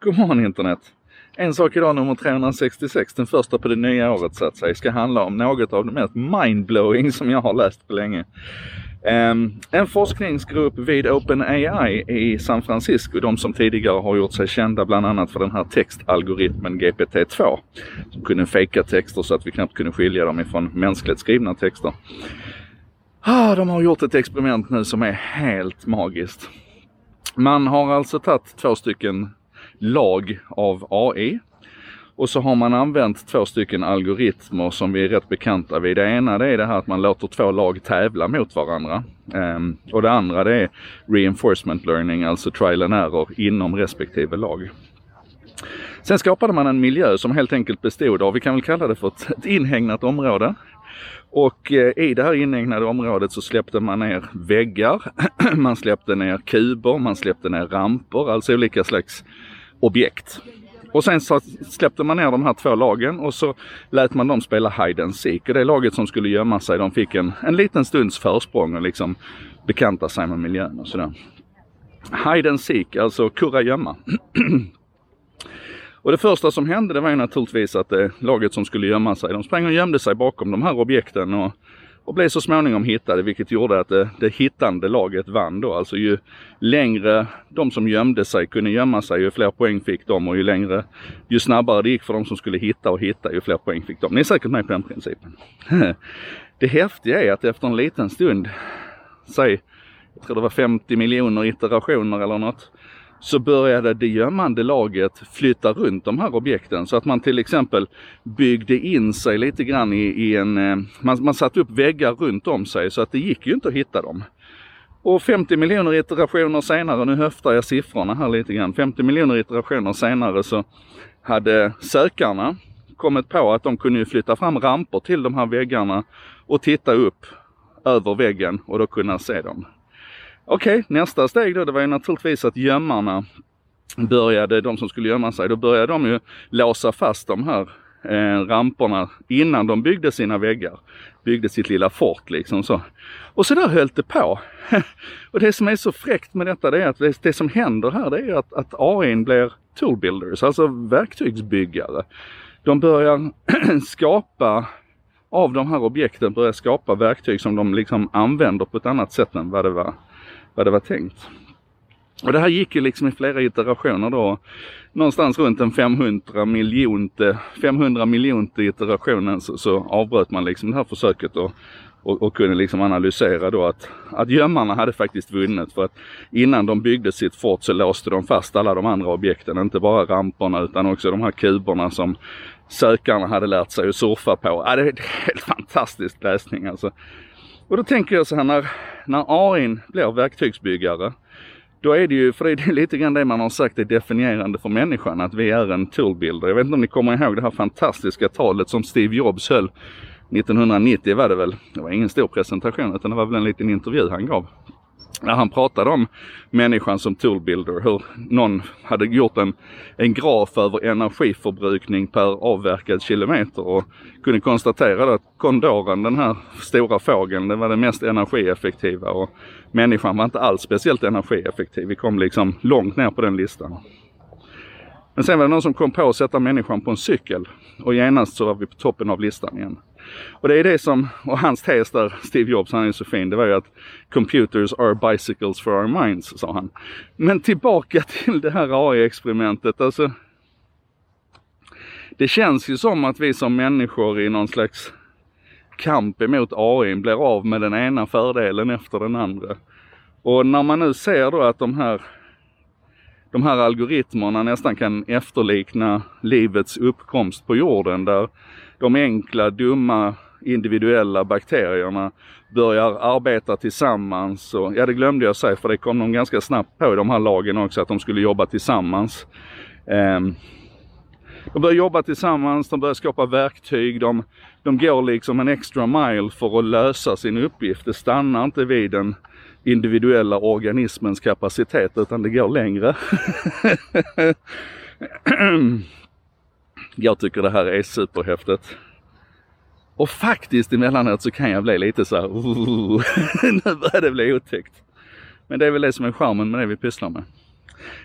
God morgon internet! En sak idag nummer 366, den första på det nya året så att säga, ska handla om något av det mest mindblowing som jag har läst på länge. Um, en forskningsgrupp vid OpenAI i San Francisco, de som tidigare har gjort sig kända bland annat för den här textalgoritmen GPT-2, som kunde fejka texter så att vi knappt kunde skilja dem ifrån mänskligt skrivna texter. Ah, de har gjort ett experiment nu som är helt magiskt. Man har alltså tagit två stycken lag av AI och så har man använt två stycken algoritmer som vi är rätt bekanta vid. Det ena det är det här att man låter två lag tävla mot varandra. Um, och det andra det är reinforcement learning, alltså trial and error inom respektive lag. Sen skapade man en miljö som helt enkelt bestod av, vi kan väl kalla det för ett, inhägnat område. Och eh, i det här inhägnade området så släppte man ner väggar, man släppte ner kuber, man släppte ner ramper, alltså olika slags objekt. Och sen så släppte man ner de här två lagen och så lät man dem spela hide and seek. Och det laget som skulle gömma sig, de fick en, en liten stunds försprång och liksom bekanta sig med miljön och sådär. Hide and seek, alltså kurragömma. och det första som hände det var ju naturligtvis att det laget som skulle gömma sig, de sprang och gömde sig bakom de här objekten och och blev så småningom hittade vilket gjorde att det, det hittande laget vann då. Alltså ju längre de som gömde sig kunde gömma sig ju fler poäng fick de och ju längre, ju snabbare det gick för de som skulle hitta och hitta ju fler poäng fick de. Ni är säkert med på den principen. Det häftiga är att efter en liten stund, säg, jag tror det var 50 miljoner iterationer eller något, så började det gömmande laget flytta runt de här objekten så att man till exempel byggde in sig lite grann i, i en, eh, man, man satte upp väggar runt om sig så att det gick ju inte att hitta dem. Och 50 miljoner iterationer senare, nu höftar jag siffrorna här lite grann, 50 miljoner iterationer senare så hade sökarna kommit på att de kunde flytta fram ramper till de här väggarna och titta upp över väggen och då kunna se dem. Okej, okay, nästa steg då det var ju naturligtvis att gömmarna började, de som skulle gömma sig, då började de ju låsa fast de här eh, ramperna innan de byggde sina väggar. Byggde sitt lilla fort liksom så. Och så där höll det på. och det som är så fräckt med detta det är att det, det som händer här det är att, att AIn blir toolbuilders, alltså verktygsbyggare. De börjar skapa av de här objekten börjar skapa verktyg som de liksom använder på ett annat sätt än vad det var vad det var tänkt. Och det här gick ju liksom i flera iterationer då. Någonstans runt en 500 miljonte, 500 miljonte iterationen så, så avbröt man liksom det här försöket och, och, och, kunde liksom analysera då att, att gömmarna hade faktiskt vunnit för att innan de byggde sitt fort så låste de fast alla de andra objekten, inte bara ramperna utan också de här kuberna som sökarna hade lärt sig att surfa på. Ja, det är helt fantastisk läsning alltså. Och då tänker jag så här när, när AI blir verktygsbyggare, då är det ju, för det är lite grann det man har sagt är definierande för människan, att vi är en toolbuilder. Jag vet inte om ni kommer ihåg det här fantastiska talet som Steve Jobs höll 1990 var det väl. Det var ingen stor presentation utan det var väl en liten intervju han gav när han pratade om människan som toolbuilder, hur någon hade gjort en, en graf över energiförbrukning per avverkad kilometer och kunde konstatera att kondoren, den här stora fågeln, den var den mest energieffektiva och människan var inte alls speciellt energieffektiv. Vi kom liksom långt ner på den listan. Men sen var det någon som kom på att sätta människan på en cykel och genast så var vi på toppen av listan igen. Och det är det som, och hans tes där, Steve Jobs, han är så fin, det var ju att computers are bicycles for our minds, sa han. Men tillbaka till det här AI-experimentet, alltså. Det känns ju som att vi som människor i någon slags kamp emot AI blir av med den ena fördelen efter den andra. Och när man nu ser då att de här de här algoritmerna nästan kan efterlikna livets uppkomst på jorden där de enkla, dumma, individuella bakterierna börjar arbeta tillsammans. Och, ja, det glömde jag säga för det kom de ganska snabbt på i de här lagen också att de skulle jobba tillsammans. Um, de börjar jobba tillsammans, de börjar skapa verktyg, de, de går liksom en extra mile för att lösa sin uppgift. Det stannar inte vid en individuella organismens kapacitet utan det går längre. Jag tycker det här är superhäftigt. Och faktiskt emellanåt så kan jag bli lite så här, nu börjar det bli otäckt. Men det är väl det som är charmen med det vi pysslar med.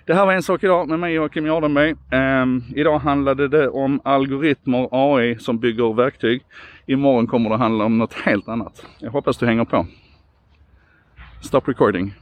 Det här var en sak idag med mig Joakim Jardenberg. Um, idag handlade det om algoritmer, AI som bygger verktyg. Imorgon kommer det handla om något helt annat. Jag hoppas du hänger på. Stop recording.